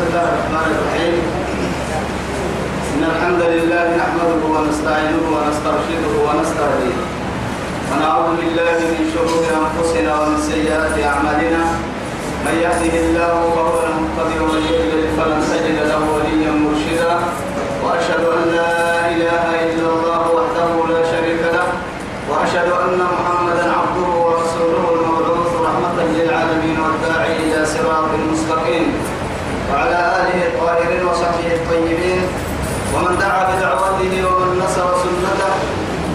بسم الله الرحمن الرحيم. إن الحمد لله نحمده ونستعينه ونسترشده ونستهديه. ونعوذ بالله من شرور أنفسنا ومن سيئات أعمالنا. من يهده الله فهو المهتدي ومن يضلل فلن تجد له وليا مرشدا. وأشهد أن لا إله إلا الله وحده لا شريك له وأشهد أن محمدا عبده ورسوله المبعوث رحمة للعالمين والداعي إلى صراط مستقيم وعلى آله الطاهرين وصحبه الطيبين ومن دعا بدعوته ومن نصر سنته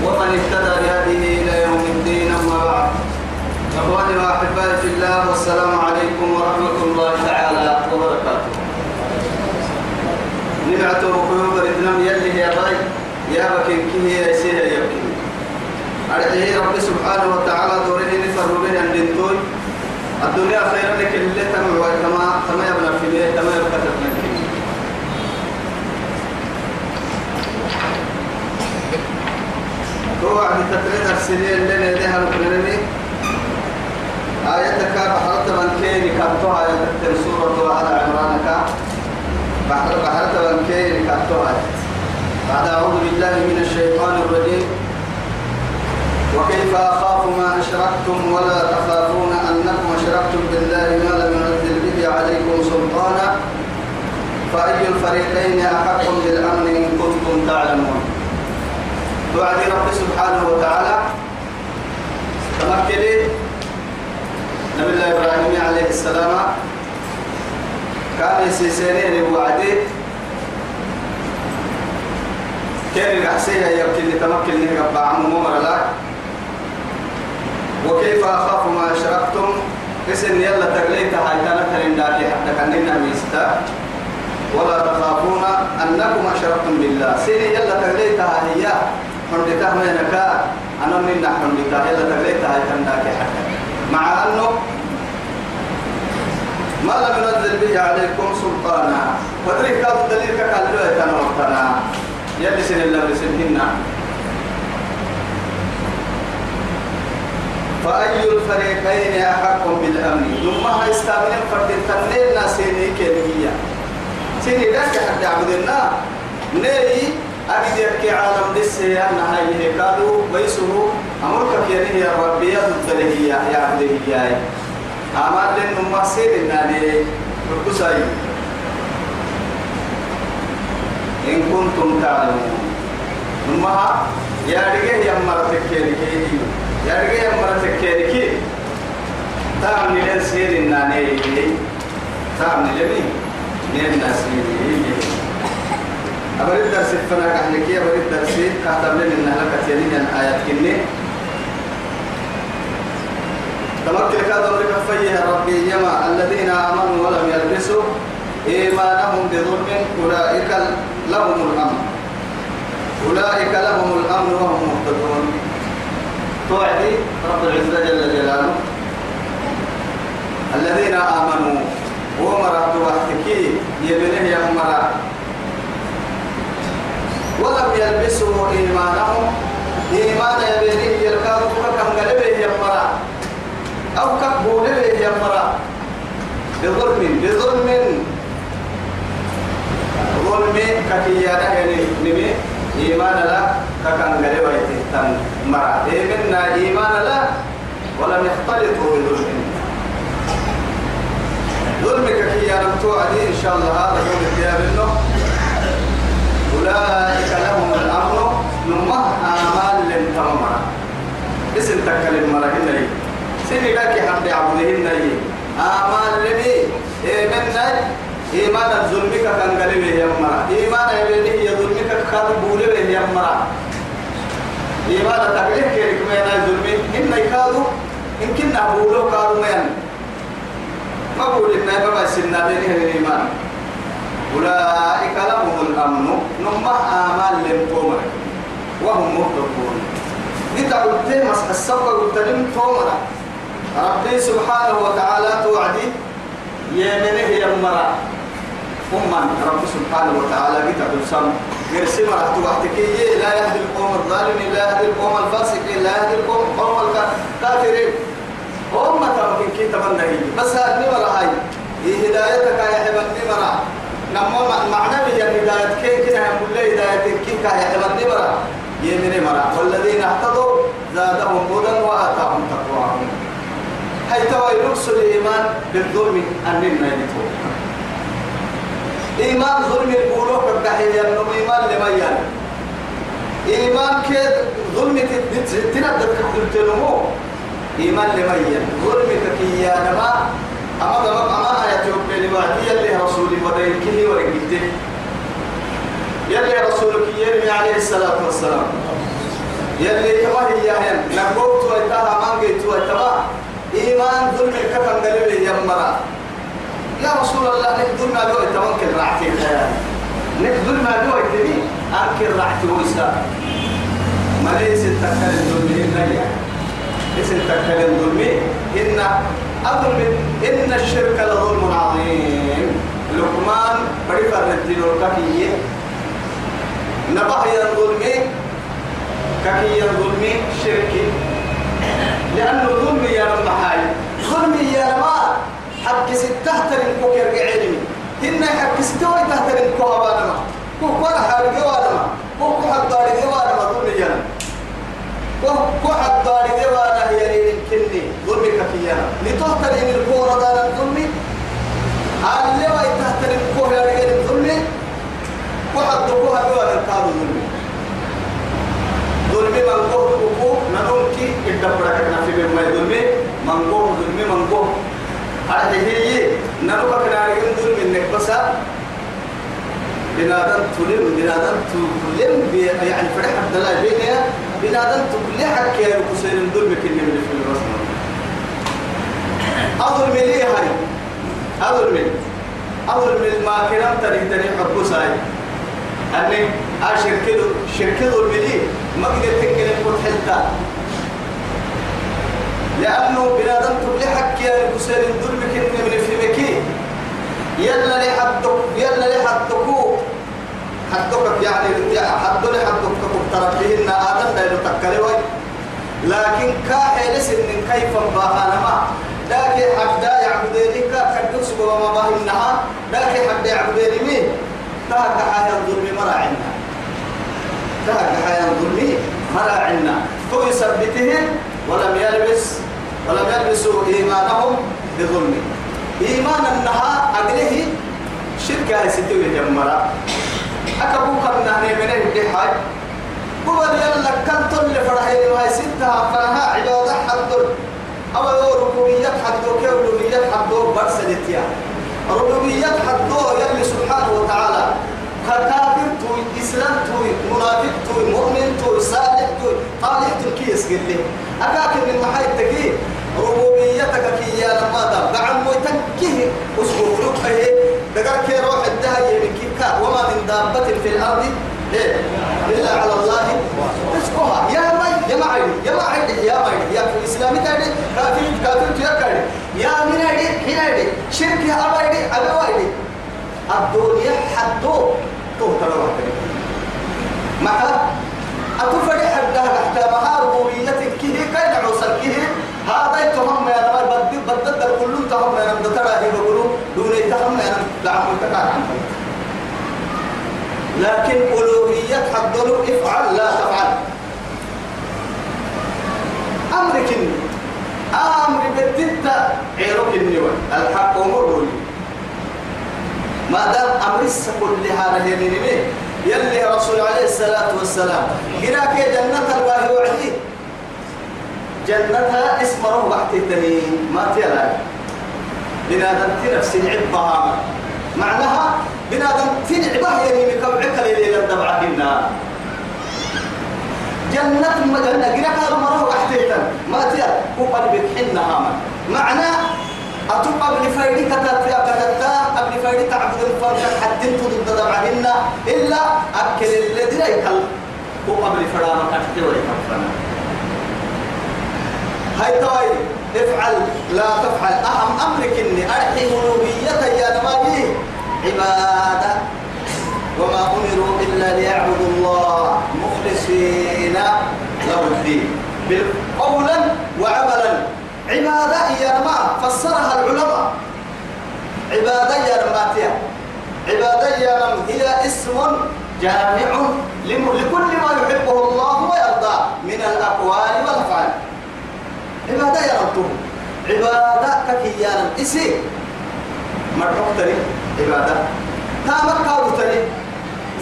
ومن اهتدى بهذه إلى يوم الدين أما بعد إخواني وأحبائي في الله والسلام عليكم ورحمة الله تعالى وبركاته نبعته قيوب الإدنام يلي يا باي يا بكين كيه يا سيه يا بكين أرجعي رب سبحانه وتعالى دوره نفر بين الدنتوي الدنيا. خير لك اللي تمع كما كما يبنى في بيت كما يبقى تبنى هو عند تقرير السنين اللي نديها القرنين آياتك بحرت من كيني كانتوها آيات سورة على عمرانك. بحر بحرت من كيني كانتوها بعد أعوذ بالله من الشيطان الرجيم. وكيف أخاف ما أشركتم ولا تخافون أنكم أشركتم بالله ما لم ينزل به عليكم سلطانا؟ فأي الفريقين أحق بالأمن إن كنتم تعلمون؟ وعد رب سبحانه وتعالى. تمكني. نبي الله إبراهيم عليه السلام كان يسيسيني وعدي. كان العسية يمكن تمكن لك بعمو ممر وكيف أخاف ما أشركتم اسم يلا تقليت هاي كانت لنداكي حتى كان ميستا ولا تخافون أنكم أشركتم بالله. سيني يلا تقليتها هي ما ينكا أنا من حندتها يلا هاي كان حتى. مع أنه ما لم ينزل به عليكم سلطانا. ودري كاد دليل كقال له يتنوتنا يلي سن الله بسنهن فأي الفريقين أحق بالأمن؟ ثم هيستعمل فرد التنين ناسيني كيمية سيني لك حد عبدنا نيي أجد يكي عالم دسي أن هاي هكادو ويسه أمرك يا ربي يا ضد يا يا أمان لن نمسير النادي ركساي إن كنتم تعلمون نمها يا رجال يا مرتك يا رجال يا مرتك كيريه تعمل لن سير النادي تعمل لمين نين ناسير أبرد درس فنا كحلكي أبرد درس كاتب لنا إنها لك تيرين آيات كني تمكن فيه ربي يما الذين آمنوا ولم يلبسوا إيمانهم بظلم أولئك لهم الأمن. أولئك لهم الأمن وهم مهتدون. توعدي رب العزة جل جلاله. الذين آمنوا ومرأة وحتكي يبنه يمرأ ولم يلبسوا إيمانهم. إيمان يبنه يلقاه كم قلبه. أو كبول به يمرا بظلم بظلم. ظلم ككيانا يعني نمي. إيمان لا ككان غريبا يتهتم مرا. إيمنا إيمان لا ولم يختلطوا بظلم ظلم ككيانا توعدي إن شاء الله. هذا يوم القيامة أولئك لهم الأمر نمه آمال لن اسم تكلم مرا. هنا سيدي لك حد عبدهن ني آمان لني إيمان ني إيمان الظلمك كان قلبه يمرا إيمان يبينه يظلمك كان بوله يمرا إيمان تقليل كيرك مينا ظلمي. إن يكادو إن كنا بوله كادو مين؟ ما بقول إن ما سننا بينه الإيمان. أولئك لهم الأمن. نمه آمان لنقوم وهم مهتدون. نتعود تيمس السبب قلت لهم تومنا ربي سبحانه وتعالى توعدي يمنه يمرا أما رب سبحانه وتعالى كتاب السم يرسم رحت وحدك لا يهدي القوم الظالم لا يهدي القوم الفاسق لا يهدي القوم القوم الكافرين. هم تركين كي تمنى بس هذه ولا هاي. هدايتك يا حبيب مرا. نما معنى يا هداية كي كنا نقول له هدايتك. كي يا حبيبي مرا. يمني مرا. والذين اهتدوا زادهم هدى وآتاهم تقواهم. هاي توي نقص الإيمان بالظلم أننا يتوب إيمان ظلم البولوك الدحية أنه إيمان لميان إيمان كيد ظلم تندد كتلتنمو إيمان لميان ظلم تكيا نما. أما دمك أما آيات يوم لبعدي يلي رسولي ودينكه ورقيته يلي رسولك يرمي عليه الصلاة والسلام. يلي كما هي هن. نقوت ويتها ما قيت ويتما إيمان ظلم الكفن قلبه يمرا. يا رسول الله نقدر ما دو يتمكن رعتي الخيال نقدر ما دو يتمي أنكر رعتي ويسا ما ليس تكل الظلم إلا ليس تكل الظلم إن أظلم إن الشرك لظلم عظيم. لقمان بريفر الدين الكفيه نبه الظلم ككي الظلم شركي لأنه ظلم يا رب حاي ظلم يا رب حق ستة تنكو كرق علمي هن حق ستة تنكو هبانما كو كوانا حارق وأنا كو كو حق داري وأنا ظلم يا رب كو حق داري وأنا هي رين كني ظلم كفيانا لتهتر إن الكورة دار الظلم اللي ويتهتر الكورة يا الظلم وحد دقوها بوانا كانوا ظلمي ظلمي من قوه دقوه ننوكي الدبرة كنا في بما ظلمي من قوه ظلمي من قوه هذه هي. ننوكا كنا ظلمي إنك بس بنادم تلم بنادم تلم يعني فرح عبد الله بينها بنادم تلم حكي يا كسين ظلمك اللي من في الرسم أظلم لي هاي أظلم أظلم ما كلام تريد تريد حبوساي أني أشركه شركه الملي ما قدر تكلم قلت حلتا. لأنه بنادم تبلي حكي يا كسر الظلم كن من فمكي يلا لحدك يلا لحدكو حدك يعني حد لحدك تربيهن آدم لا يتكلم لكن كاحل سن كيف باهانا ما لكن حدا يعبدينك كدوس وما باهنها لكن حدا يعبديني مين تهك حياة الظلم مرا عنا تهك حياة الظلم مرا عنا تو يثبتهم ولم يلبس ولم يلبسوا إيمانهم بظلم. إيمان النها أقله شركة ستوي جمرا أكبو كنا من الدحاج هو يلا كنت اللي فرحين وهي ستة فرها عبادة حدر أو ربوبية حدو كولوبية حدو برسلتيا ربوبية حدو يلي سبحانه وتعالى. كافر توي إسلام توي منافق توي مؤمن توي صالح توي طالح تركيس قل لي أكاك من محايد تكي ربوبيتك كي يا لما دام. دعم ويتكيه أسبوع هي دقر كي روح الدهي من كيكا وما من دابة في الأرض. إيه إلا على الله. رزقها يا مي يا معي يا معي يا معي يا في الإسلام تاني كافر كافر يا كاري يا من أيدي هنا أيدي شرك يا أبا أيدي أبا أيدي الدنيا حدو. تو تلوه مع أتفرح حتى حتى مع ربوبيتك. كه كاين عوصل كه هذا يتهم يا نمر بدد بدد كل تهم يا نمر ترى هي بقولوا دون يتهم يا نمر لا عم تكار لكن ألوهية حدلوا افعل لا تفعل. أمرك أمر بدت عيرك النوى الحق أمر ما دام أمرس كلها رهي من يلي رسول عليه الصلاة والسلام. هناك جنة الله وعدي جنتها اسمه وقت التنين ما تيلا بنادم تنفس عبها معناها بنادم تنعبه يعني مكبعك ليلة الدبعة النار جنة مجنة قرأ هذا مرة وقت ما تيلا. هو قلبك حنها معناه أتوب قبل فايدة كتبت كتبت قبل فايدة تعبد الفرد حتى ضد دمعهن إلا أكل الذين يكل هو قبل فرامة كتبت ويكفنا هاي توي افعل لا تفعل. أهم أمرك إني أرحي ألوهية يا نماذج عبادة. وما أمروا إلا ليعبدوا الله مخلصين له الدين. قولا وعملا. عبادة يا ما فسرها العلماء. عبادة يا رماتيا عبادة يا رم هي اسم جامع لكل ما يحبه الله ويرضى من الأقوال والأفعال. عبادة يا ربه عبادة ككيانا إسي. مرحوك تري عبادة. تامك كاو تري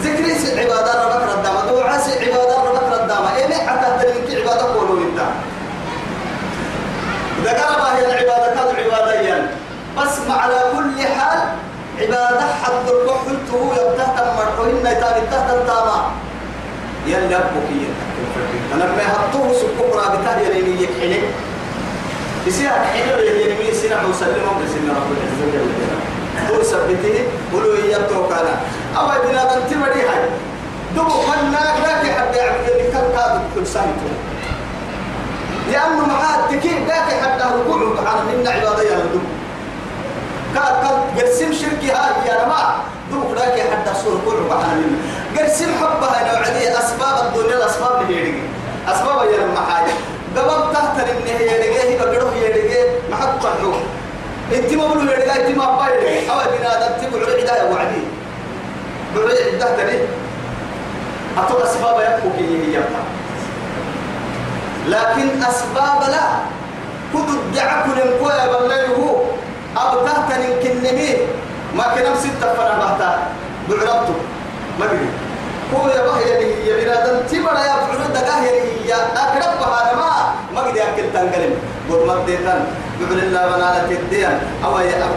ذكري سي عبادة ربك ردامة دعاء سي عبادة ربك ردامة إيه حتى تري عبادة قولوا انت ذكر هي العبادة؟ كانت عبادة يعني بس على كل حال عبادة حد الرحلته يبتهت مرحوين نتاب التهت تاما يلا بكية أنا ما هطوه سكوك رابطة يليني يكحني. يصير حين يليني سنة وسلمهم بسنة رب العزة جل جلاله. هو سبته ولو يبتو كان أو بنتي بدي هاي دبو خلنا لك حد يعمل لك كل كل سنة. لأنه معاه تكين ذاك حتى ركوع سبحان من عبادة يا لدو قال قال قسم شركي هاي يا رما دوك ذاك حتى صور ركوع سبحان من قسم حبها عدي أسباب الدنيا الأسباب اللي يرجع أسباب يا رما حاجة. قبل تحت إن هي هي بقدره يرجع ما حد طلعوا انت ما بقولوا يرجع انت ما بايرجع أو بنا ده تقول عدة يا وعدي بعدي عدة تاني أتو أسباب يكفوك هي هي لكن أسباب لا. كد الدعاء كل مكوى بلله أو تحت كنمي ما كنا ستة فنا بحتا بعربته ما قدر هو يا بحي يعني يا بنادم تبرا يا بعرب دقاه يعني يا أقرب بحانا ما ما قدر أكل تنقلم قد مديتان بقول الله بنالة الدين أو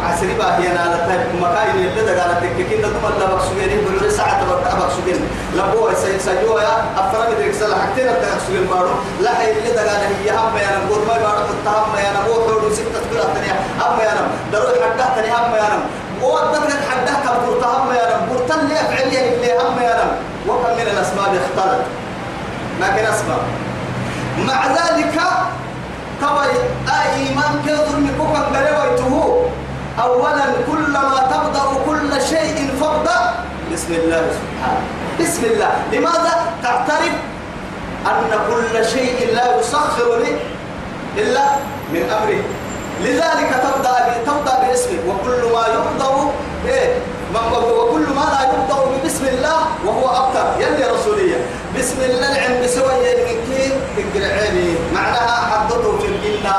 عسري باهي تايب مكاين اللي دقالة تككين دم الله بقسوين بقول ساعة بقى بقسوين لبوا سي سجوا يا أفراد درك سلا حكتين التقسوين بارو لا هي اللي دقالة هي هم يا نم قد ما بارو تهم يا نم وحول ستة كل التانية هم يا نم دروي حدا تاني هم يا نم وقدرت حدا كبر تهم يا نم برتن لي أفعليا اللي هم يا نم وكم من الأسباب اختلط. كان أسباب. مع ذلك كوي إيمان كظلم كوكا قريويته أولا كلما تبدأ كل شيء فابدأ بسم الله سبحانه. بسم الله. لماذا؟ تعترف أن كل شيء لا يسخر لي إلا من أمره لذلك تبدأ تبدأ باسمك. وكل ما يبدأ إيه؟ وكل ما لا بسم الله وهو أبتر يلي رسولية. بسم الله العلم بسوى يمكن تقرعيني معناها حدته في الجنة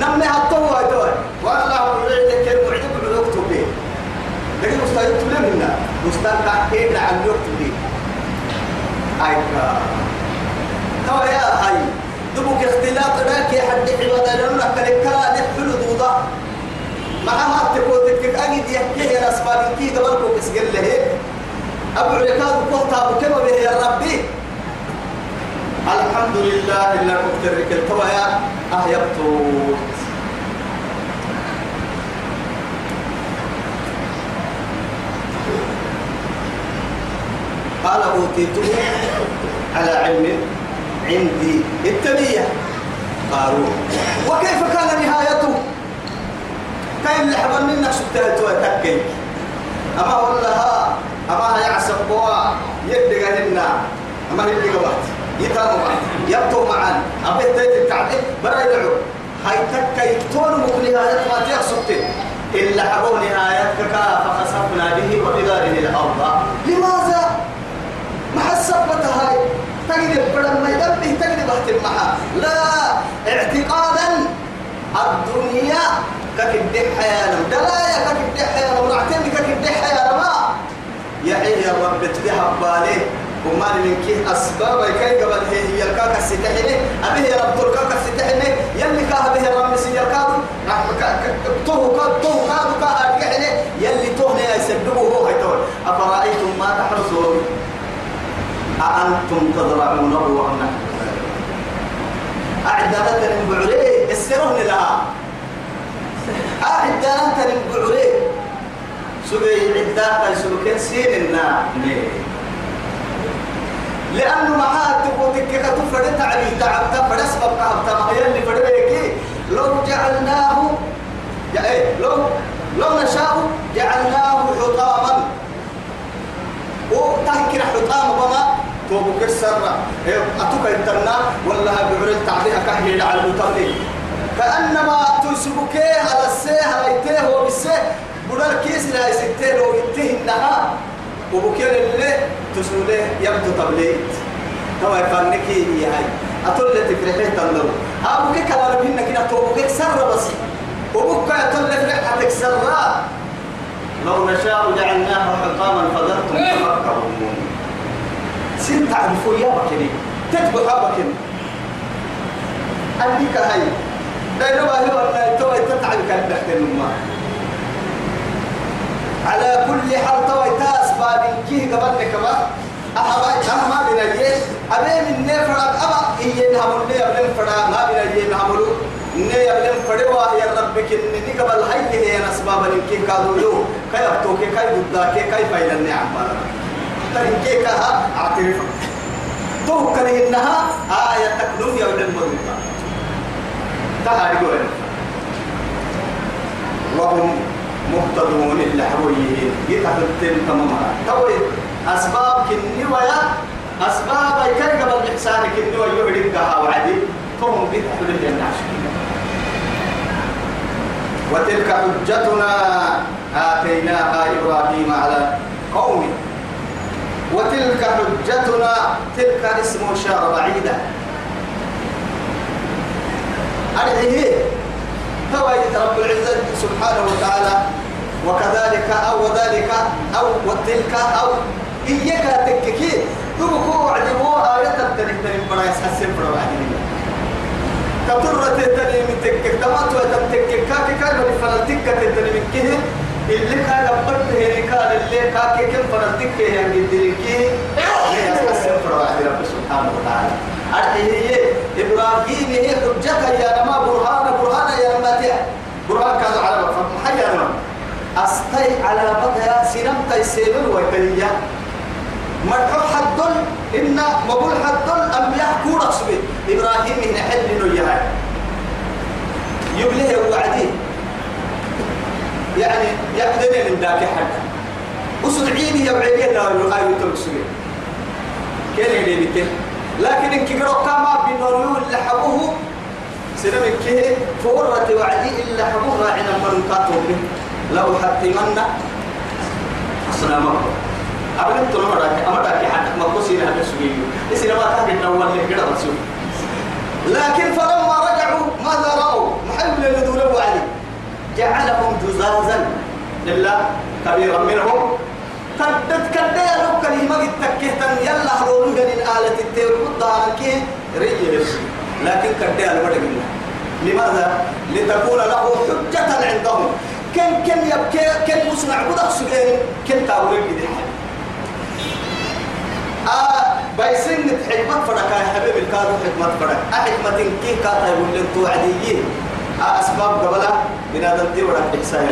نمي حطوه هدوه والله يعيدك المعجب بالوقت به لكن مستعد تبلي منا مستعد كحكينا عن الوقت به أيكا كوا يا هاي. دبك اختلاط ذاك حد عبادة. لنا كالكلا نحفل دوضة مع ما تقول تكك أجد يحكي يا أسباب كي دبركو كسجل له أبو عكاد قلت كما به يا ربي. الحمد لله اللي مكترك التويا أهيبتو قال أوتيته على علم عندي التبية قارون وكيف كان نهايته؟ اللي حبل منك سبتها توتكي أما والله أما يعصب بوا يدقى هنا. أما يدقى وقت يتاموا وقت يبتوا معا أبيت تيت التعبير برا يدعو. هاي تكا يكتون ما تيحسبت إلا حبوا نهايتك فخسفنا به وبداره الأرض. لماذا؟ ما حسبت هاي. تجد بدل ما يدبه تجد بحت معها لا. اعتقادا. الدنيا ككد حيانا دلايا ككد حيانا ونعتمد ككد حيانا ما يحيي يا رب تدها بالي وما من كيه أسباب كي قبل هي هي الكاكا الستحنة أبيه يا رب الكاكا الستحنة يلي كاه به رب سي الكادو توه كاد توه كادو كاه أرجعنا يلي نيا يسببه هو هيتول أفرأيتم ما تحرصون أأنتم تزرعونه أم نحن أعدادة من بعليه السرون لها. أعدادة من بعليه سبي عدادة سلوكين سين النار لأنه معاه تقول كيف تفرد تعبي تعب تفرد أسباب تعب تعب يلي فرد لو جعلناه إيه؟ لو لو نشاء جعلناه حطاما. وتهكر حطام وما توبو كسر أتوك التنا ولا بعر التعبير كهي على المتمني كأنما تسبك على السيه على يتيه وبالسيه. بدل كيس لا لو يتيه النها وبكير اللي تسوله يبدو تبليت. هو يفنك هي هاي. أطول تفرحي تندو أبوك كلام هنا كده توبك. سر بس. وبك أطول فرحتك سر لو نشاء جعلناه حطاما فظلتم تفكرون سن تعرفوا يا بكري تتبع بكري أديك هاي بينما هو أن تو تتعب كان على كل حال تو تاس باب كيه قبل كما أحبا أحما بنجي أبي من نفر أبا إيه نعمل لي أبلم فرا ما بنجي نعملو ني أبلم فروا يا ربك إني قبل هاي هي أسباب إنك كادو له كي أبتوك كي بدا كي كي فايل النعم ترى كي كها أعترف تو كره إنها آية تكلم يا ابن المدرسة تعال يقول وهم مهتدون اللي حويه يتحدثن تماما توي أسباب كني ويا أسباب كي قبل الإحسان كني ويهدي قها وعدي. فهم بيتحدثن الناس وتلك حجتنا آتيناها إبراهيم على قومه. وتلك حجتنا تلك اسم إشارة بعيدة. فوائد رب العزة سبحانه وتعالى وكذلك أو وذلك أو وتلك أو إياك تككي. تبكو عدمو آية تنتني بنا يسحسن بنا وعدمين تطرة تنتني من تكك تمات وتنتكك كاكي كاي من فلتك تنتني من كيه. اللي كان لبرت هي كان اللي كاكي كم فلتك هي من دلكي يسحسن بنا وعدمين رب سبحانه وتعالى. أرحيه إبراهيم هي حجتها يا نما برهان برهان يا نما برهان كان على محيا نما أستي على مدى سنم تيسير وكلية مرحو حد إن مقول حد أنبياء كورا سبي إبراهيم من حل نيها يبليه وعدي. يعني يقدر من ذاك حد. وسرعيني يبعيني لا يقايم تمسوي كان يلي لكن إن كبروا كما بنوريو اللي حبوه سنمك كيه فورة وعدي إلا حبوه راعنا من قاتل لو حتمن أصنامه أبدا تلو مراك أمراك حتى ما قصير هذا السوي إسنا ما كان الأول اللي كده رسول لكن فلما رجعوا ماذا رأوا؟ محل اللي دولوا عليه جعلهم جزازا لله كبيرا منهم. تدت كده لو كلمة تكهتن يلا حلول من الآلة التير قدها كي رجل لكن كده المرء لماذا؟ لتكون له حجة عندهم. كن كن يبكي كن مصنع بدا سجين كن تاوري بدي آه بايسين حكمة فرق يا حبيب الكادو حكمة فرق أحكمة كي كاتا يقول لك توعدي آه أسباب قبلها بنادم دي ورا إحسان.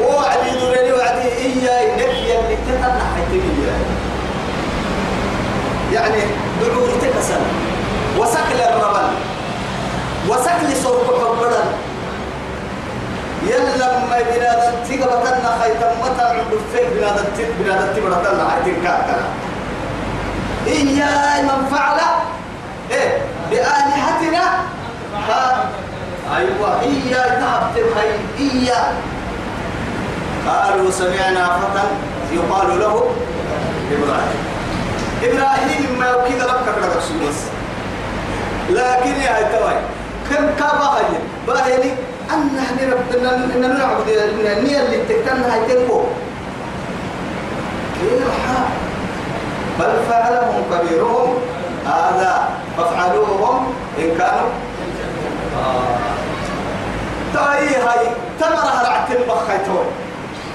وعدي دولي وعدي إيا نبيا اللي تتنى حيتمي يعني دعور تكسل وسكل الرمل. وسكل صوت حبرا يلا ما بنادم تقبتنا خيطا متى عند الفيك بنادم تك بنادم تبرتنا عيتين كاكنا إيا من فعل إيه بآلهتنا؟ ها؟ أيوة إيا تعبت هاي إيا قالوا سمعنا فتى يقال له إبراهيم. إبراهيم ما يبكي ربك كذا بس لكن يا توي كم كابا هاي؟ باهلي أن نحن ربنا إن نعبد النية اللي تكتنا هاي كيف بل فعلهم كبيرهم هذا فافعلوهم إن كانوا. آه. تاي هاي تمرها رعت البخيتون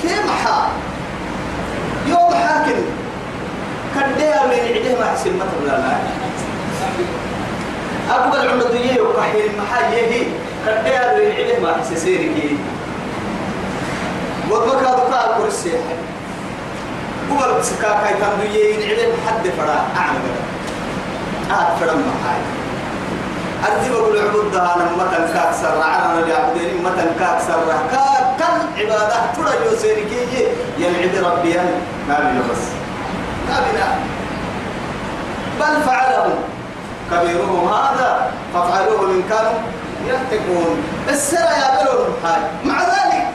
كيف حا يوم حاكم. كديا من عده ما حسن مثل لا أبغى العمدية وكحيل محايه كديا من عده ما حسن سيرك وضمك هذا قال كرسي هو بسكا كاي تندويه عده حد فرا. أعمل آت فرا محاي أرتب أقول عبد ده أنا متن كاكسر عنا اليعبدين متن كاكسر كا كل عبادة ترى يوسينكي ينعد ربيا ما بينا بس. ما بينا بل فعلهم. كبيرهم هذا فافعلوه إن كانوا يتقون. السر يا بلون هاي. مع ذلك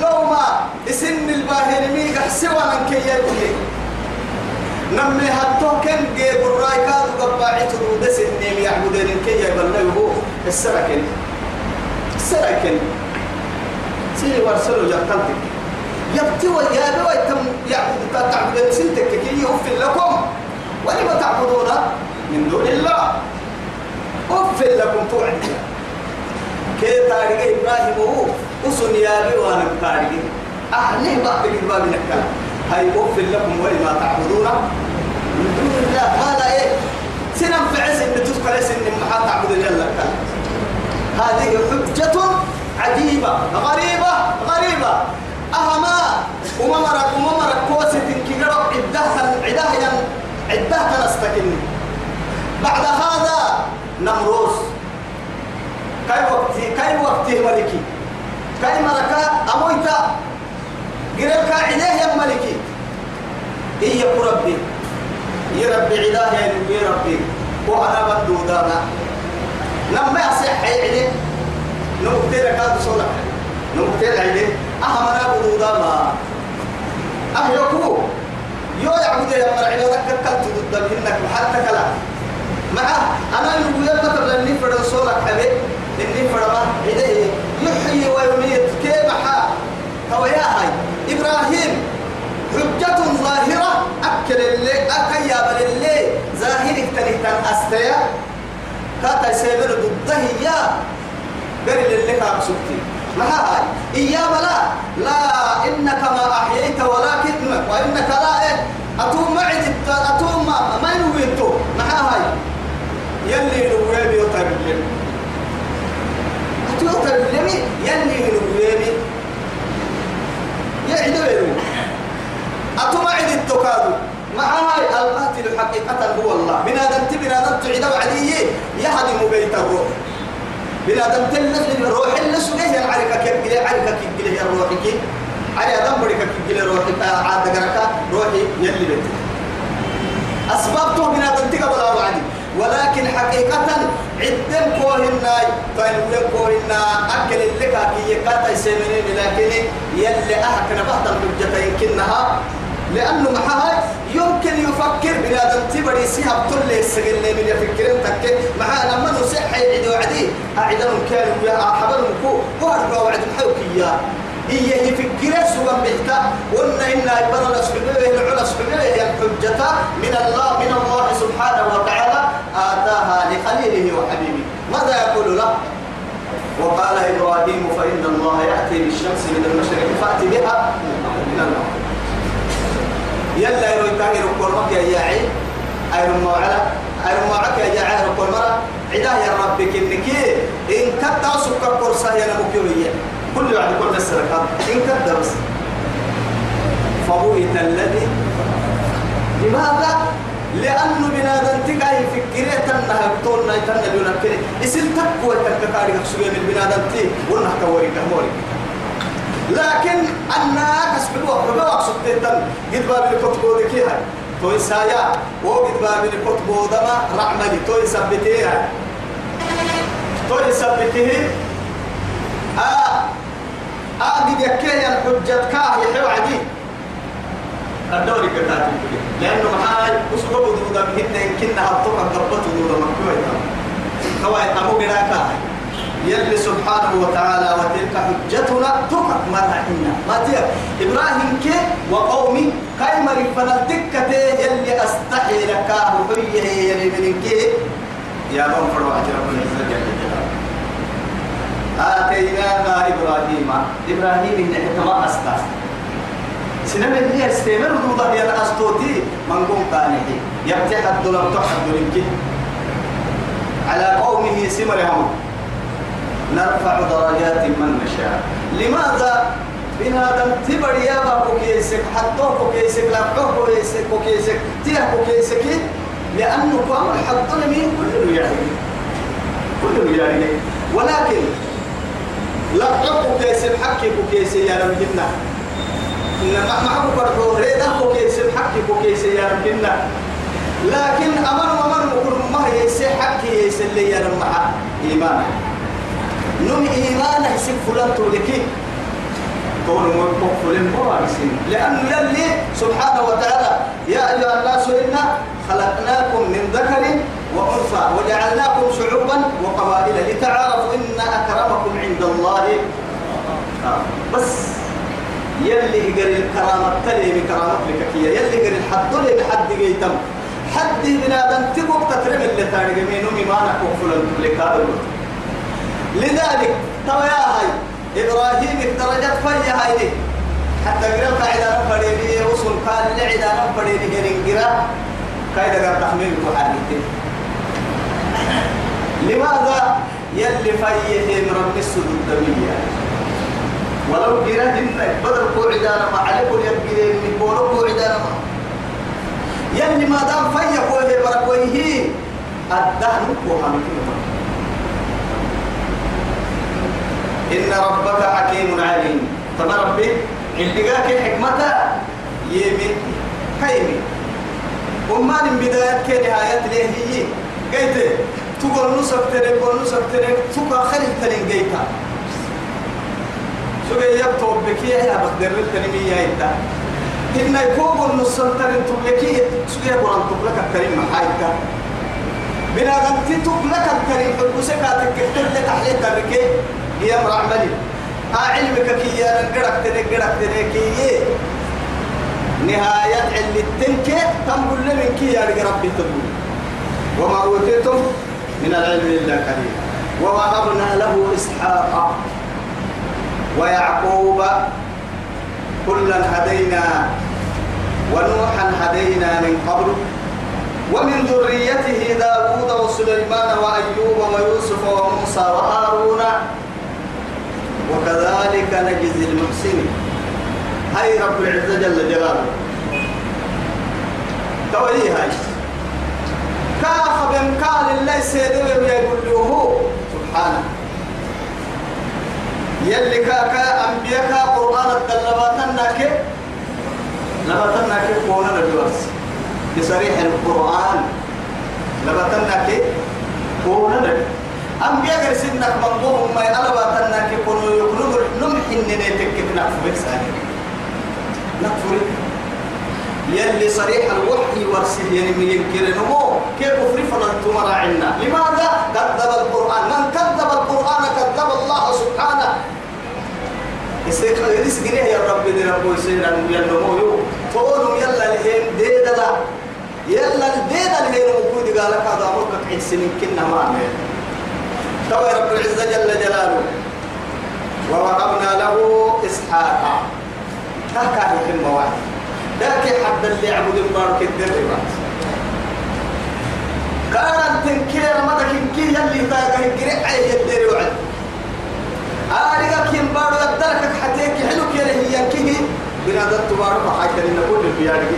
لو ما اسن الباهر ميقع سوى من كي يبكي نمي هاتو كن جيب الرأي كادو قباعي ترود سنين يعبدين كي يبلغه السركن السركن سيري ورسلوا جاكتنتك يبتي ويابي ويتم يعبد تعبدين سنتك كي يغفر لكم. ولما تعبدون من دون الله. أغفر لكم توعد. كي تاريخ إبراهيم هو أسن يابي وأنا تاريخ. أهلي بعد الباب نكال هاي أغفر لكم ولما تعبدون من دون الله. هذا إيه؟ سنم في عز إن تذكر اسم محا تعبد جل هذه حجة عجيبة غريبة غريبة. أهما وممرك وممرك كوسة كيرو عدها عدها عدها نستكن. بعد هذا نمروز كاي وقتي؟ كاي وقتي ملكي؟ كاي مركا أمويتا قريبك عداه يا ملكي. إيه يا ربي؟ يا ربي عداه يا ربي؟ وأنا بدو دانا لما يصح عيدي نمكتير كاد صورة نمكتير عيدي أهم أنا بدو دانا أهيكو يو يعبد يا مرعي لو ذكرت ضد منك حتى كلا مع أنا يقول قبل أني فرد صورة حبيب إني فرد عيدي يحيي ويميت. كيف حا؟ هو يا هاي. إبراهيم. حجة ظاهرة. أكل اللي أكيا بل اللي. ظاهرك تنهتن أستيا. كاتا يسيبر ضده يا. قال اللي كان سبتي. ما هاي؟ إيا بلا لا إنك ما أحييت ولكن وإنك لا إيه؟ أتوم معد أتوم ما ما ينويتو ما هاي؟ يلي نويبي وتبلم أتوم تبلمي يلي نويبي يعدو أتوم معد التكادو مع هاي؟ القاتل حقيقة هو الله. بنادم تبنادم تعيد وعديه يهدم بيت الروح بنادم تلف روح اللي سجيه العركة كيف عركة كيف يا روحي كيف؟ على دم بريك كيف روحي عاد قركة روحي يلي بيت أسبابته بنادم تقبل وعدي. ولكن حقيقة عدم كوهنا فإن كوهنا أكل اللي كاكي يكاتا يسمينين لكن يلي أحكنا بعض الحجة يمكنها لأنه معها يمكن يفكر بنادم تبري سيها بطل السجل من يفكرين تك مع لما نصح يعيد وعدي. أعدهم كانوا يا حبلهم كو هو أربع وعد محوكيا هي يفكر سوى بحتا وإن إن إبن الأسحبية العلا أسحبية الحجة من الله من الله سبحانه وتعالى. آتاها لخليله وحبيبه. ماذا يقول له؟ وقال إبراهيم فإن الله يأتي بالشمس من المشرق فأتي بها من المغرب. يلا يروي تاهر كل مك يا ياعي أيرو موعلا أيرو موعك يا جاعي كل مرة عدا يا ربك إنك إن كتا سكر كرسا يا نمكيوية كل واحد كل السرقات إن كتا بس. فبوئت الذي. لماذا؟ لأنه بنادم تقاي فكرة أنها بطول نايتنا دون كده إسل تقوى تكتاري من بنادم تي ونحن كوري كموري لكن أنا كسب الوقت بوقت سبتين قد باب الكتب ذكي هاي توي سايا وقد باب الكتب دما رعملي توي سبتيه هاي توي سبتيه آه. آه قد يكيه الحجة كاه يحيو عدي. الدوري كتاتي لأنه معاي أسبوع بدودا بهن يمكنها الطبع قبط ودودا مكوية كواي أمو قراكا يلي سبحانه وتعالى وتلك حجتنا تقع مرة إنا ما تير. إبراهيم كي وقومي كاي مري فنالتكة يلي أستحي لك وحيه يلي من كي. يا من فروا أجر من الزجاج آتيناها إبراهيم. إبراهيم إن حكما أستاذ. سنة اللي استمر دوضة هي الأسطوتي من قوم قانحي يفتح الدولار تحت الدولار على قومه سمرهم نرفع درجات من نشاء. لماذا؟ بنادم تبر يا بابو كيسك حطوه كيسك لفعوه كيسك كيسك تيه كيسك. لأنه قام حطنا مين كله يعني كله يعني ولكن لفعوه كيسك حكي كيسك يا رب جنة إنما معه برضو ريده كيسك حكي كيسك يا رب جنة لكن أمر ومر مكر ما يسي حكي يسي اللي يا رب إيمانه نم إيمانه سيف فلان تولكي كون مقفل بوارسين لأنه يلي سبحانه وتعالى يا أيها الناس إنا خلقناكم من ذكر وأنثى وجعلناكم شعوبا وقبائل لتعارفوا إن أكرمكم عند الله. آه. بس يلي قال الكرامة تلي بكرامة لك هي يلي قال الحد لي حد جيتم حد من آدم تبوك تترم اللي تارجع منه ما نكون لك هذا لذلك ترى يا هاي إبراهيم الدرجات فيا هاي حتى قرأ قاعدة نفريني وصل قال لعدة نفريني قرأ قاعدة قرأ تحميل محاربين لماذا يلي فيه من رب السجود دمية؟ ولو قرأ هن بدل قوعدانا ما عليكم يبقين من بولو قوعدانا ما. يلي ما دام فيه قوة بركويه الدهن قوها إن ربك حكيم عليم. تما ربي عندك حكمة يمي كيمي وما من بداية كنهاية ليه هي قيت تقول نسك تريك تقول نسك تريك تقول خلي تلين قيتا شو يبتو بكي يا بقدر التنمية إنت. إن يكون نسك ترين تبكي شو يقول أن تبلك الكريم محايتا بنا غنتي تبلك الكريم حبسك تكتر لك حليت الركي هي امرأ عملي. علمك كي يا نقرك تنقرك تنكي نهاية اللي تنكي تنقل من كي يا ربي تقول وما أوتيتم من العلم إلا قليلا ووهبنا له إسحاق ويعقوب كلا هدينا ونوحا هدينا من قبل. ومن ذريته داود وسليمان وأيوب ويوسف وموسى وهارون وكذلك نجزي المحسنين. هاي رب العزة جل جلاله. توي هاي. كاف بن قال الله سيدوي يقول له سبحانه. يلي كاكا أنبياء قرآن الدلباتنا كيف لباتنا كيف قونا الجواز بصريح القرآن. لباتنا كيف قونا الجواز أنبياء سنك مقبوهم ما يألبا تنك يكونوا يكونوا نمحن نيتك نكفر بساني نكفر يلي صريح الوحي ورسل يعني من ينكر نمو كيف كفر فلن عنا لماذا؟ كذب القرآن. من كذب القرآن كذب الله سبحانه. يسجنيه يا رب دي رب يسير ينمو يو فقولوا يلا لهم ديدا يلا ديدا لهم وجود قالك هذا أمرك عيد سنين كنا ما عمل توي رب العزة جل جلاله. ووهبنا له إسحاق. هكا كلمة واحدة. ذاك حد اللي يعبد المبارك الدربات كان تنكير مدك كي يلي تاقه القريع عيه الدري وعد. آلقا كي مبارو يبدلك حتيك حلو كي هي كيه بنادر تبارو فحاجة لنا كل البيارك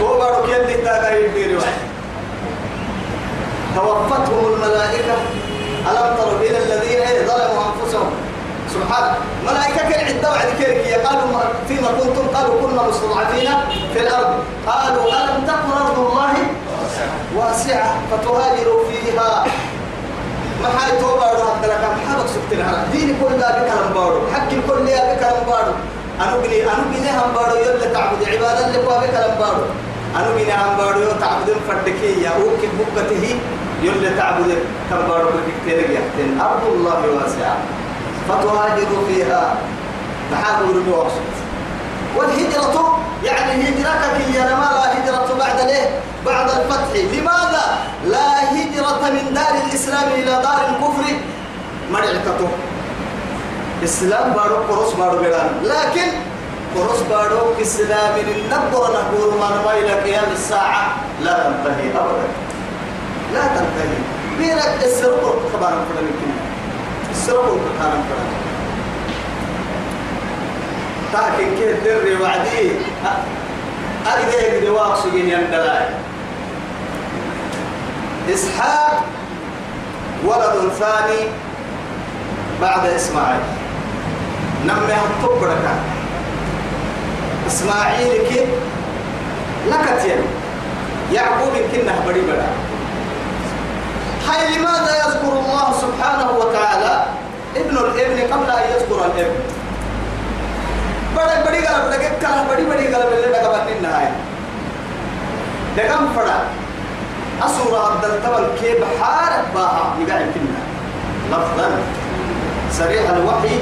هو بارو كي يلي تاقه الدري وعد. توفتهم الملائكة. ألم تروا إلى الذين ظلموا أنفسهم؟ سبحان. ملائكة كان عدة بعد كيرك. قالوا فيما كنتم؟ قالوا كنا مستضعفين في الأرض. قالوا ألم تكن أرض الله واسعة فتهاجروا فيها؟ ما حي توبة هذا لك. محابك سبتنا ديني كل ذا بكلام بارو. حق كل ذا بكلام بارو. أنا بني أنا بني هم بارو يلا تعبد عبادة بكلام بارو. أنا بني هم بارو تعبد فردكية يا أوكي بكته يلا تعبد كم بارك كتير يحتن أرض الله واسعة فتهاجروا فيها تحاولوا بوقت والهجرة يعني هجرتك هي ما لا هجرة بعد ليه بعد الفتح لماذا لا هجرة من دار الإسلام إلى دار الكفر مرعتته إسلام بارو قرص بارو بيران لكن قرص بارو إسلام النبر نقول ما نبا إلى قيام الساعة. لا تنتهي أبدا. لا تنتهي. بينك السرق؟ خبر فلان كنا السرق كان فلان تاكن كيف دري وعدي؟ أقدر يقدر واقصين يندلاي إسحاق ولد ثاني بعد إسماعيل. نمي هتبرك إسماعيل كي لكتين يعقوب كنا بري بدا هاي لماذا يذكر الله سبحانه وتعالى؟ ابن الإبن قبل أن يذكر الإبن. بڑا بڑی قلب لگے کلا بڑی بڑی قلب اللي لگا بنين نهاية دقم فرا أسورة عبد التبل كيف حارب باها. يقعد فينا لفظا. سريع الوحي.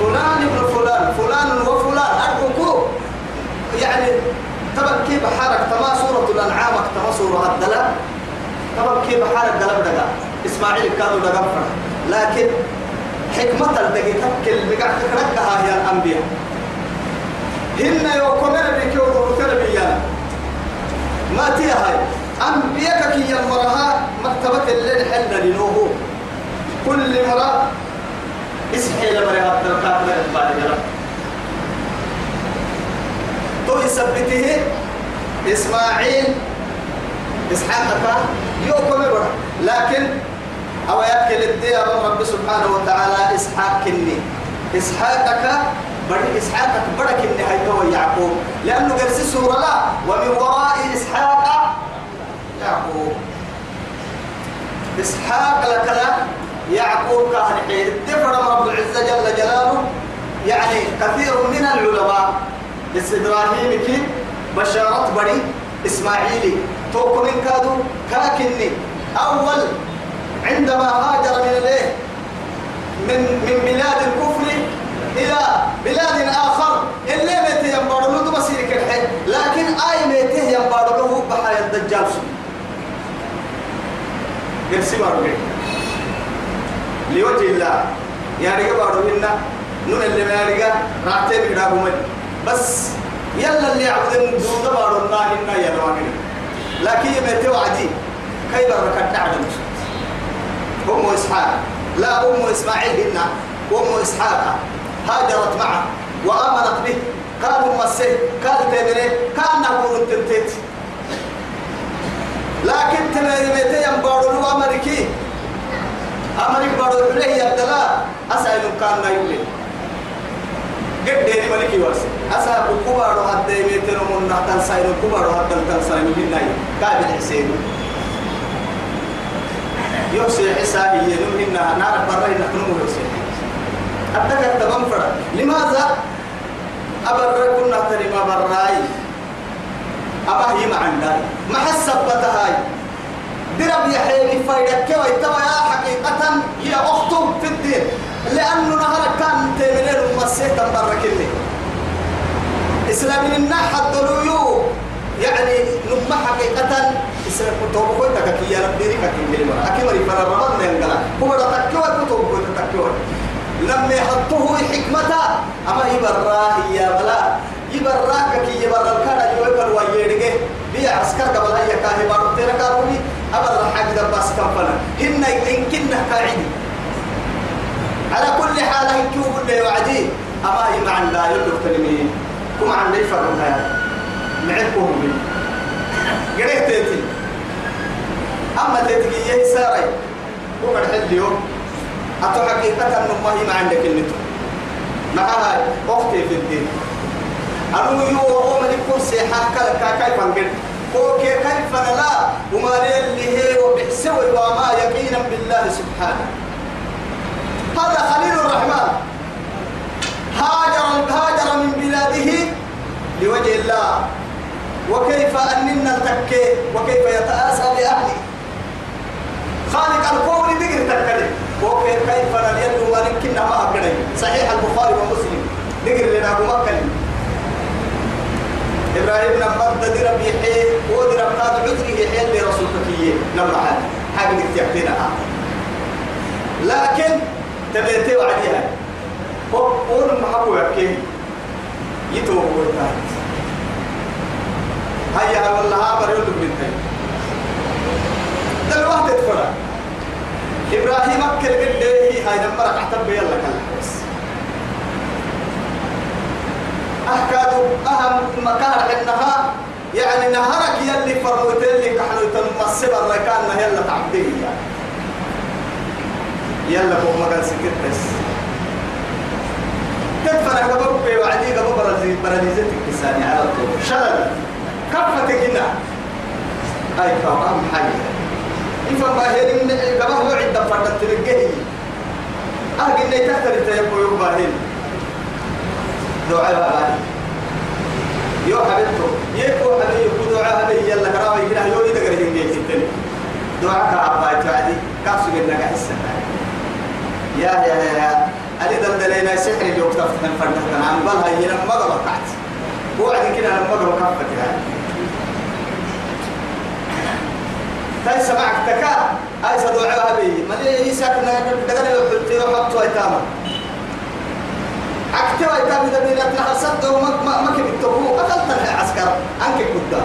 فلان ابن فلان. فلان وفلان. أرجوكو يعني تبل كيف حارك تما سورة الأنعام تما سورة الدلاء تبل كيف حارك قلب دقا؟ إسماعيل كانوا دقا لكن حكمة الدقي تبكي بقعد تكركها هي الأنبياء. هن يوكمنا بكيو وكنا ما تي هاي؟ أنبياء كي يمرها مكتبة الليل حل لنوه كل مرة اسحي لمرها الدركات من بعد جرب يثبته إسماعيل إسحاق يوكم برا لكن أو يأكل الدين رب سبحانه وتعالى إسحاق كني. إسحاقك بدي إسحاقك بدك إني هيتو يعقوب. لأنه قرس سورة لا. ومن وراء إسحاق يعقوب. إسحاق لك لا. يعقوب كان حين. دفر رب العزة جل جلاله. يعني كثير من العلماء. إبراهيم كي بشارة بدي إسماعيلي. توكو من كادو كاكني. أول عندما هاجر من الايه من من بلاد الكفر إلى بلاد آخر اللي متى ينبارو له مسير كحي لكن آي متى ينبارو له بحر الدجال قرسي بارو لوجه الله. يا رجال لنا. نون اللي ما رجال راتين كده بس يلا اللي يعبد الدود بارو الله إنا يا لكن يمتى وعدي؟ كيف ركعت عدم أم إسحاق. لا أم إسماعيل هنا. أم إسحاق. هاجرت معه وآمنت به. قالوا مسه قال تمري. كأنه تنتت لكن تمري متى ينبارو أمريكي. أمريك بارو له يبدلا أسأل كان لا يولي قد ديني ملكي واسي أسأل كبارو حتى متى نمون نحتل ساينو كبارو حتى تنساينو بالناي قابل حسين يوسي حسابي ينم إنها نار برين نحن يوسي أتذكر تبنفر لماذا أبر كنا تري ما براي أبا هي ما عندها ما حسبت هاي درب يا حبيبي فايدك كوي توا يا حقيقة هي أخته في الدين لأنه نهار كان تمرين المسيح تبرك اللي إسلامي النحى الدلويو يعني نما حقيقة إسلام كتب تككي يا ربي كي مرة. أكيد مري فر رمضان من قلا هو ده تكوي كتب كوي تكوي لما يحطه حكمته أما يبراه يا بلا. يبراك كي يبرا الكادا يوكل ويرجع بيا عسكر قبل هيا كاهي بارو تيرا كاروبي أبر حاجة بس كفنا هن يمكن قاعد على كل حال هنكوب اللي وعدي أما هي مع لا يلوك تلمين كم عن ليش فرنا يا معكم بي قريت تيتي. أما تيتي يهي ساري. وقد حد اليوم. أتو حقيقة أنه ما هي ما عندك النتو معها أختي في الدين. أنو يو وهو من يكون سيحا كلا أنقل؟ كوكي كيف لا؟ وما اللي هي وبحسوي وما يقينا بالله سبحانه. هذا خليل الرحمن. هاجر هاجر من بلاده لوجه الله. وكيف أننا التكي وكيف يتآسى لأهله خالق الكون دقر تكلم وكيف كيف اليد ولكنها ما أبقى صحيح البخاري ومسلم. دقر لنا أبو مكة إبراهيم نبض درب يحيي ودرب قاد عذري يحيي اللي رسول كيه حاجة حاجة تحتنا لكن تبيتي وعديها. قول محبو يحكي يتوب ويتاهت هيا والله هابر يلدو بنتين دل واحد تفرق إبراهيم أكل قد هاي نمرك احتب يلا كلا أحكاد أهم مكان إنها يعني نهارك يلي فرموت اللي كحلو تنمسب الركان يلا تعبدين يلا فوق مكان سكت بس. تدفع قبل بي وعدي قبل برازيل برازيل تكساني على طول. شلل. كفتك هنا. أي كلام حي. إفهم باهرين قبل هو عدة فرد تلقيه أهل إني تحتري تيبو يباهرين دعاء بابا. يو حبيبتو. يكو حبيبي يكو دعاء هذا يلا كراوي كده يو إذا قريت إنجيل تاني دعاء كعبا تعدي كاسو جنة كحسن يا يا يا يا. أنا دلدلنا سحر اللي وقت فتح الفرد كان. عم بالها هي لما قبل قعدت وعد كده لما قبل كفت يعني تاي سمعك تكا. أي سدعاء هذه ما ليه يسكن دقنا يحطي وحطوا أيتاما أكتب أيتام إذا بينا تنهر صد وما ما ما كنت تقول أقل تنهي عسكر. أنك كنت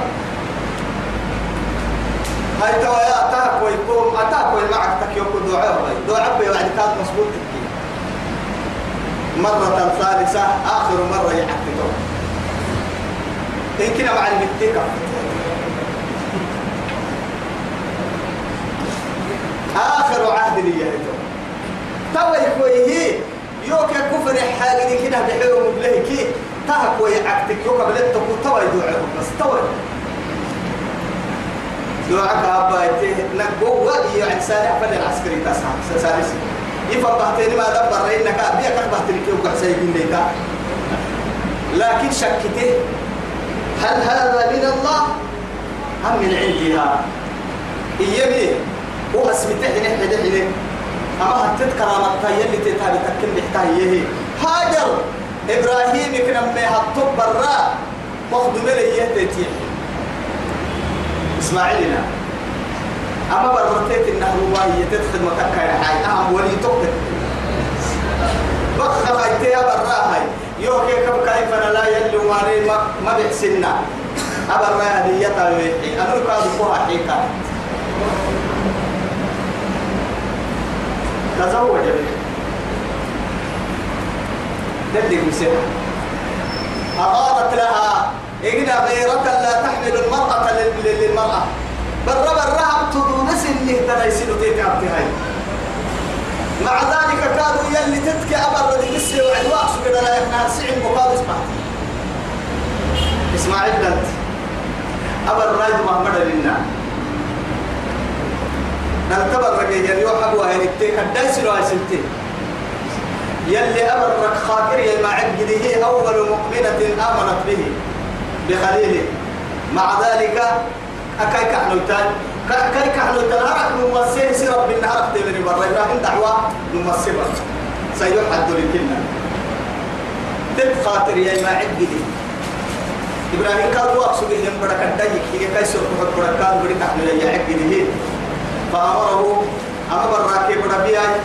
هاي توا يا أتاك ويكون أتاك ويمعك دعاء دعاء بيوعد كان مصبوط تكي مرة ثالثة آخر مرة يحكي إن كنا مع المتكة آخر عهد لي تو يكويه يوك كفر حاجة كده بحلو مبلهكي. تهك ويعكتك يوك بلتك وتوى يدعوه بس توى دعاك أبايته نقوة يعني سارع فل العسكري تسعى سارسي يفضحتني ما دبر إنك أبيك أخبحتني كيف قحسيبين ليتا لكن شكته هل هذا من الله؟ أم من عندها إيامي هو اسمته نحن دحين أما هتت كرامتها يلي تتابع تكن بحتها يهي هاجر إبراهيم كنا ما هتطب برا. مخدوم لي يهدتي إسماعيلنا. أما برتيت إنه هو يتدخل مكة يا حي. أهم ولي تقتل بخ خيتها برا هاي. يوكي كم كيف أنا لا يلي وماري ما ما بحسنا. أبرا هدية ويحي أنا كاد فوها حيكا. تزوج به دلك أغارت لها. إجنا غيرة لا تحمل المرأة للمرأة برا برا تدون سنه تيتابتي هاي مع ذلك كانوا يلي تتكي أبر ودي بسي وعد واقصوا كده لا يفنها سعين مقابل اسمع إسماعيل دنت أبر رايد محمد لنا. نلتبر رجع يلي وحب وهي نكتي كدايس لو سنتي. يلي أبر خاطر يا معقد هي أول مؤمنة آمنت به. بخليله. مع ذلك أكاي كحلو تان كاي كحلو تان هرق نمسيه سيرب بالنهار تبني برا إبراهيم دعوة نمسيه سيحد لكنا تب خاطر يا معقد إبراهيم قال واقصد لهم بركة دايك هي كيسر بحب بركة بركة كحلو يا عقد فأمره أمر الراكب ربيعي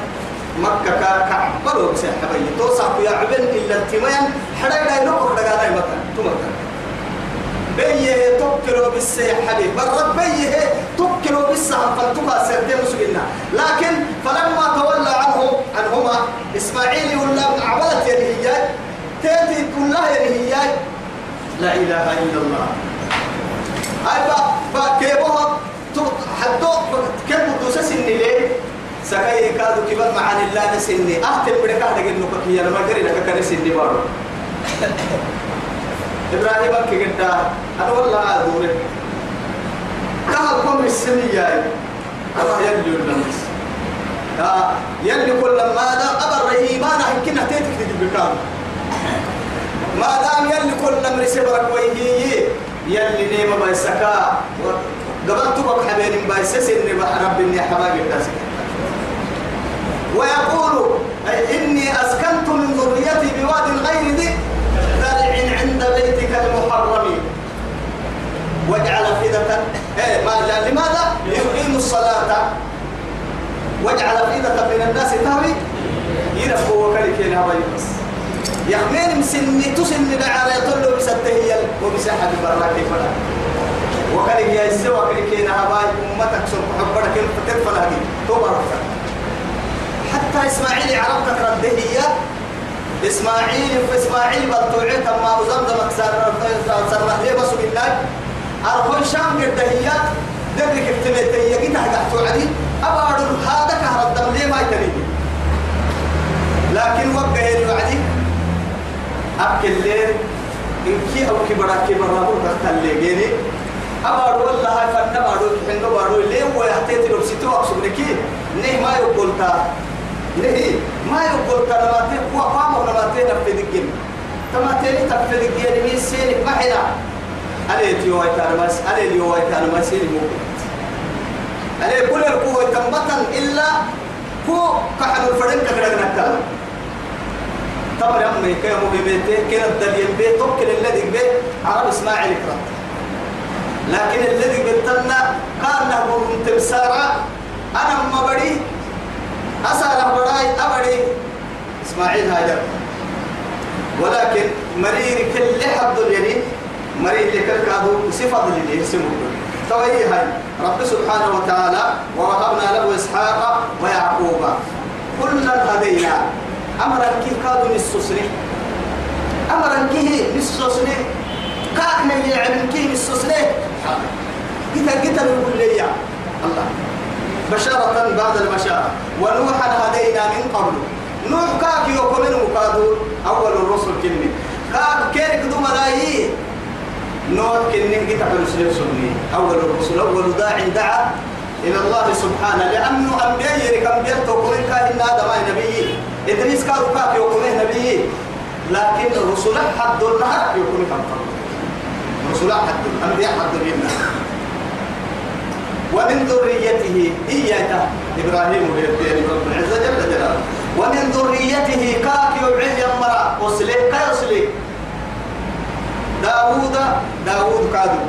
مكة كعبلوا بسحبي توصف يا عبن إلا التمين حدا لا ينقر دقانا مكة تمكة بيه تكلوا بالسيحبي برد بيه تكلوا بالسهم فالتقى سردين مسلمنا لكن فلما تولى عنه عنهما إسماعيل ولا عبدت يده تأتي كلها يده لا إله إلا الله. أي با با كيبوها حدو كم دوسة سن ليه؟ سكاي كادو كبر معان الله نسني. أهتم بدك هذا جنو كي أنا ما قري لك كان سني بارو إبراهيم كي قد أنا والله أدور كهل كم السني جاي؟ الله يلي الناس آه يلي كل ما دام أبر إيمان يمكن تيتك تجيب بكام ما دام يلي كل نمر سبرك ويهي يلي نيما بيسكا قبلت بك حبيبي بايسس إني رب إني حبايبي تاسك ويقول إني أسكنت من ذريتي بواد غير ذي. بيتك المحرم. واجعل فئدة إيه ما لماذا؟ يقيم الصلاة. واجعل فئدة من الناس تهوي. يرفوا وكلك هنا بس يخمين مسني تسني دعارة يطلوا بستهيل وبساحة براكي فلا. وكلك يا السوى كلك هنا هباي أمتك سرق حبرك فتدفل هذه تبارك حتى إسماعيل عرفت رده إسماعيل في إسماعيل بطوعت ما وزمزم سر سر ليه بس بالله. أرخون شام قد هي. دبك اكتمت هي. كده قحتوا علي أبعد هذا كهر الدم ليه ما يتريني لكن وقع يلي وعدي أبكي الليل. إن كي أو كبرا كبرا هو تختل لي أبعد والله هاي فن بارو كحن بارو ليه ويحتيت لو ستو أقصد لكي؟ نه ما يقول نه ما يقول تا نماتي هو قام نماتي نفذ الجن تما تاني تفل الجيل مين سينك؟ ما حدا. عليه تيو ويتان ماس عليه اليو ويتان ماس سينك عليه كل القوة تنبطن إلا كو كحل الفرن كبيرة نكلا طبعا يا أمي كي مهمته كي الدليل بيت توكل الذي بيت عرب إسماعيل كرات لكن الذي بيتنا كان نقول تمسارا أنا ما بدي أسأل بداي أبدي إسماعيل هاجر. ولكن مرير كل حد اليمين مرير لكل كادو صفة اللي اسمه. توي هاي؟ رب سبحانه وتعالى ووهبنا له إسحاق ويعقوب. كلا هدينا. أمرا كي كادو نسوسني. أمرا كي نسوسني. كاكنا يعلم كي نسوسني. إذا قتل يقول لي الله. بشارة بعد البشارة. ونوحا هدينا من قبل. نوح كاك يوكمن مكادو أول الرسل كني كاك كيرك دو ملايين نوح كني كتاب المسلم سني أول الرسل أول داع دعا إلى الله سبحانه. لأنه أنبياء توكمن كاهن هذا ما نبي. إدريس كاك كاك يوكمن نبي. لكن الرسل حد النهر يوكمن كم رسول حد الأنبياء حد النهر ومن ذريته إياك إبراهيم ويبتين رب العزة جل جلاله. ومن ذريته كاك يبعي يمرا أسلي كيسلي داوود داوود كادو.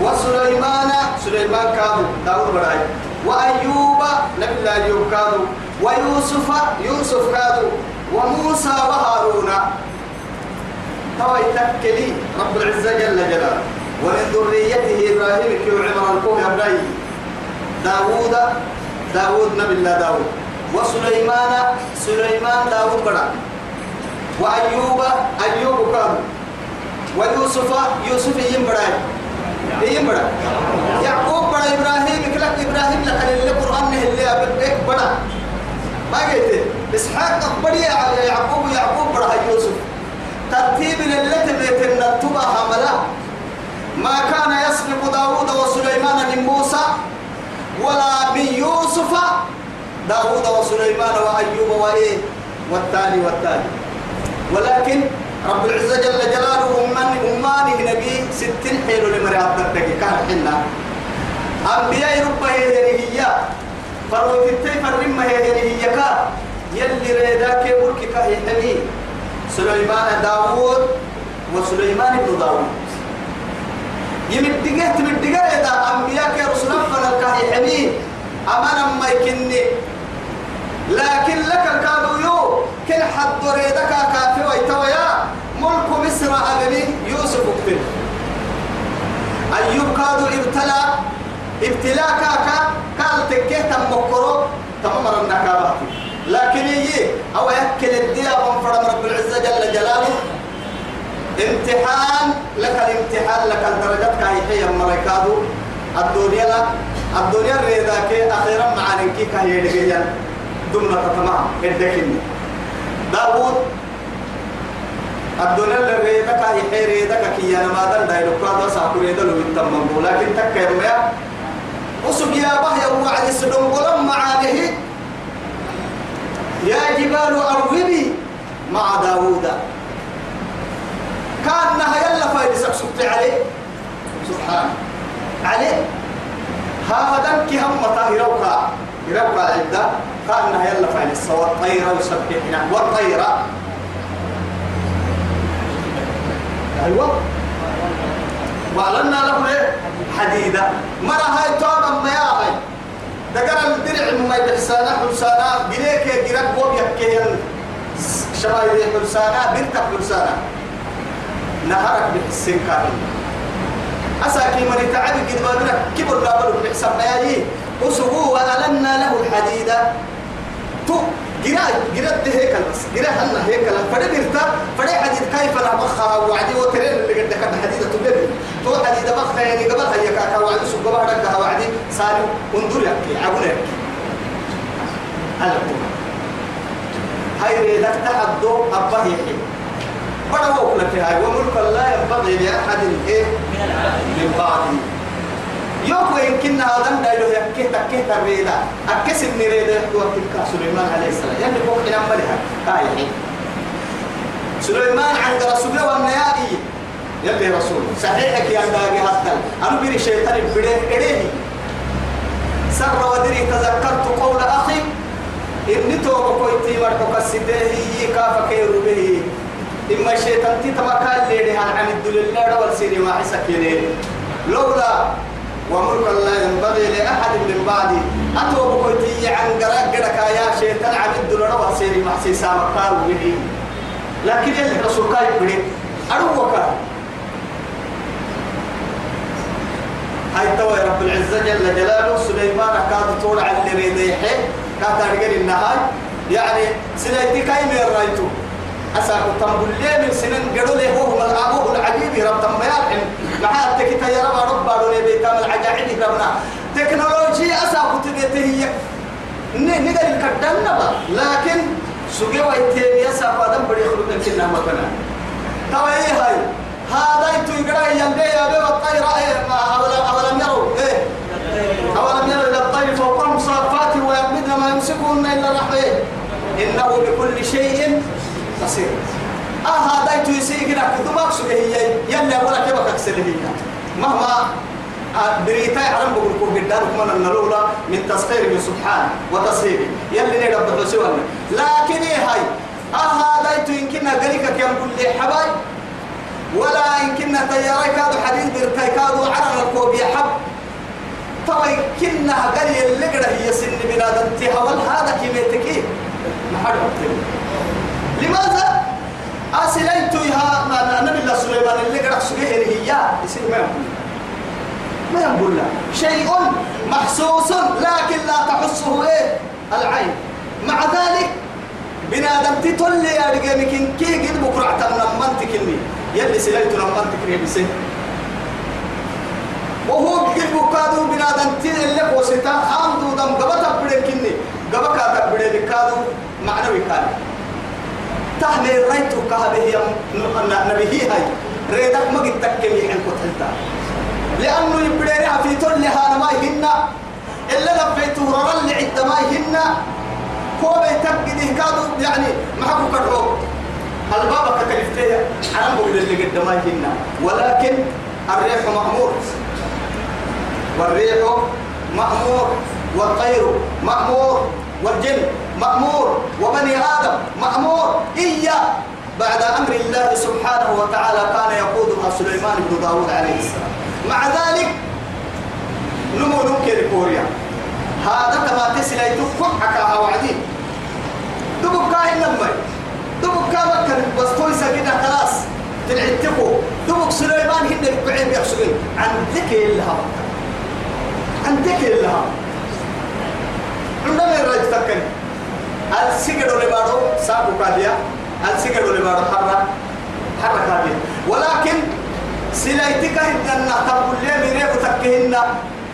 وسليمان سليمان كادو. داوود براي. وأيوب نبي الله أيوب كادو. ويوسف يوسف كادو. وموسى وهارون. توي تكلي رب العزة جل جلاله. ومن ذريته إبراهيم كيو عمر الكوه أبراهيم داوود داوود نبي الله داوود. وسليمان سليمان داوود بڑا. وأيوب أيوب كان ويوسف يوسف يم بڑا يم بڑا. يعقوب بڑا إبراهيم كلك إبراهيم لك اللي قرآن اللي أبيك بڑا. ما قلت إسحاق بڑي يعقوب يعقوب بڑا يوسف. ترتيب التي بيتنا تبا حملا ما كان يسبق داود وسليمان من موسى. ولا من يوسف داود وسليمان وأيوب وإيه؟ والتالي والتالي. ولكن رب العزة جل جلاله أمان أمانه نبي ستين حيلو لمريات دقيقة كان حنا أنبياء ربه هي. فروت التي فرمه هي كا. يلي ملك كهي حمي سليمان داود وسليمان بن داود يمدقه تمدقه إذا أنبياء كرسول فنالكهي حمي أمانا ما يكني. لكن لك الكادو يو كل حد ريدك كافي ويتويا. ملك مصر أبني يوسف اكتب أيوب كادو ابتلى. ابتلاء كاكا. قال تكيه مكرو. تمام النكابات لكن يجي أو يأكل الديا وانفرم رب العزة جل جلاله. امتحان. لك الامتحان لك الدرجات كاي هي مريكادو. الدنيا لا الدنيا ريداك أخيرا معانك كاي دقيقا دمنا تمام الدكني داود الدنيا اللي ريدك هي حي ريدك كي أنا ما دل دايلو كذا سافر ريدا لو يتمم لكن تك يا وسق يا بحي وعد السدوم قلم معانه. يا جبال أوبي مع داوود كأنها يلا فايد سكسكت عليه. سبحان. عليه. هذا كي هم طاهروكا يروكا عدة كأنها يلا فايد السوى الطيرة يسبحنا والطيرة. أيوة. وعلنا له إيه؟ حديدة. مرة هاي توابا ما يا هاي دقر الدرع ما يحسانا حسانا بليك جرق بوب يكيه شباب حسانا بنتك حسانا نهرك بحسين كامل. أساكي من تعب قد بابنا كبر لا بلو بحسب بياجي وسقوه وألنا له الحديدة تو جرا جرا ده هيكل بس جرا هلا هيكل فدي بيرتا فدي حديد كيف لا بخها وعدي وترين اللي قد كان حديدة تبدي تو حديدة بخها يعني قبل هي كاكا وعدي سوق قبل رجعها وعدي. سالم انظر يحكي عبون يحكي هلا هاي ريدك تحدو أبا يحكي هو لك هاي وملك لا ينبغي لأحد إيه من بعده يوكو يمكن هذا دايلو يكيه تكيه تريدا أكس النريدا يحكوا تلك سليمان عليه السلام۔ يعني فوق إلى ملها كاي سليمان عن رسول والنيائي يلي رسول۔ صحيحك يا باقي حتى أنا بيري شيطان بديه إليه سر ودري تذكرت قول أخي إني توبة كويتي مرحوك السيديه كاف كيرو به إما الشيطان تتمكى اللي عن الدل الله والسيري ما حسك يليه لولا وملك لا ينبغي لأحد من بعدي. أتوب كويتي عن قراء قرك يا شيطان عن الدل الله والسيري ما حسي سامكا به لكن يلي رسول كاي بني. أروك هاي توا رب العزة جل جلاله سليمان كاد طول على اللي ريديحه كاد أرجل النهاي يعني سليتي كاي من رايتو. أساق تنبول لي من سنين قالوا لي هو من أبوه العجيب رب تم يرحم معاه تكتا يا رب رب بارو لي بيتام العجائب ربنا تكنولوجيا أساق تبيته هي. نقدر الكدن لكن سجوا يتيم يسا فادم بدي يخرج من كنا مكنا. إيه هاي. هذا يتو يقرأ يمدي يا بيو الطير إيه أولم أولم يروا. إيه. أولم يروا إلى الطير فوقهم صافات ويقبضن ما يمسكهن إلا الرحمن إنه بكل شيء بصير آه هذا يتو يسيقنا كدوماك سجى هي يلا ولا كيف كسر هي مهما بريتا يعلم بقول كوب كمان النلولا من تسخير من سبحان وتصهير يلي نقدر بحسوان لكن إيه هاي؟ آه هذا يتو يمكننا قريكا كم كل حباي. ولا يمكننا تياري كادو حديد برتاي كادو عرق الكوب يحب طبعا يمكننا قرية اللي قرأ هي سن بلاد انتهى هذا كيميتكي. ما حد لماذا؟ أسليت يا النبي الله سليمان اللي قرأ سجيه هي يصير ما يقول. ما يقول شيء محسوس لكن لا تحسه إيه؟ العين. مع ذلك بنادم تتولي يا رجال كي قد بكرة منطق اللي يلي سليت لما منطق ريبسه وهو قد بكادو بنادم تلي وستا خامدو دم قبطة بدك كني. قبكا تبدي بكادو معنوي كان تحمل ريتو كهبه نبيه هاي ريدك ما قد تكمي حين كنت لأنه يبدأ في تل هذا ما يهنا. إلا لفيته رل عد ما يهنا. هو بيتقد كادو يعني ما حكوا كرهو الباب كتلفتيا أنا بقول اللي قد ما يهنا. ولكن الريح مأمور. والريح مأمور. والطير مأمور. والجن مأمور. وبني آدم مأمور. إياه. بعد أمر الله سبحانه وتعالى كان يقودها سليمان بن داود عليه السلام. مع ذلك نمو نمكر كوريا هذا كما تسلا يتفق حكاها وعدين دبك كاين لما دبك كان بس توي سكينة خلاص. تنعتقوا دبك سليمان هن بقعين بيحسقين عن ذكي لها عن ذكي لها عندما الرجل تكني السجن لبارو سابو كاديا السجن لبارو حرة حرة كاديا ولكن سلايتك هدنا تقول لي ميريكو تكهن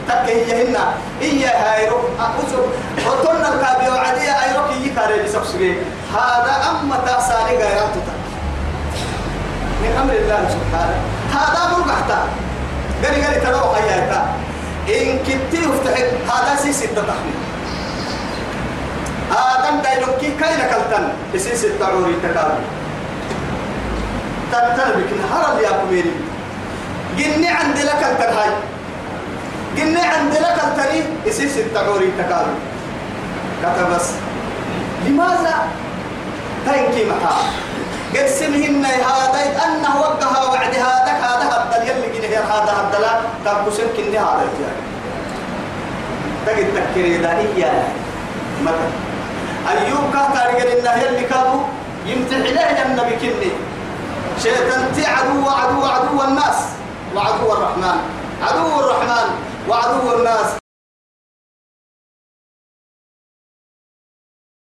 تكهيهن إيا هايرو أقصر وطن الكابيو عادية أيروك يكاري بسبسوكي هذا أما تأسالي غيران تتا من أمر الله سبحانه هذا مرقحتا قالي قالي تلو حياتا إن كنتي افتحت هذا سيسي تتخمي آدم دايلوك كي كاين كالتن. سيسي التعوري تكاري تنتن بكن هرب يا كميري جني عند لك التنهاي جني عند لك التني يسيس التعوري تكالو كتبس لماذا؟ تنكي معها قد سمهن هذا. أنه وقها وعد هذا. هذا هذا يلي جنيه هذا هذا لا. تبسم كني هذا يعني تجد تكري ذلك مثلا أيوب كان رجل إنه يلي كانوا يمتح إليه النبي كني. شيطان عدو عدو عدو الناس وعدو الرحمن. عدو الرحمن وعدو الناس.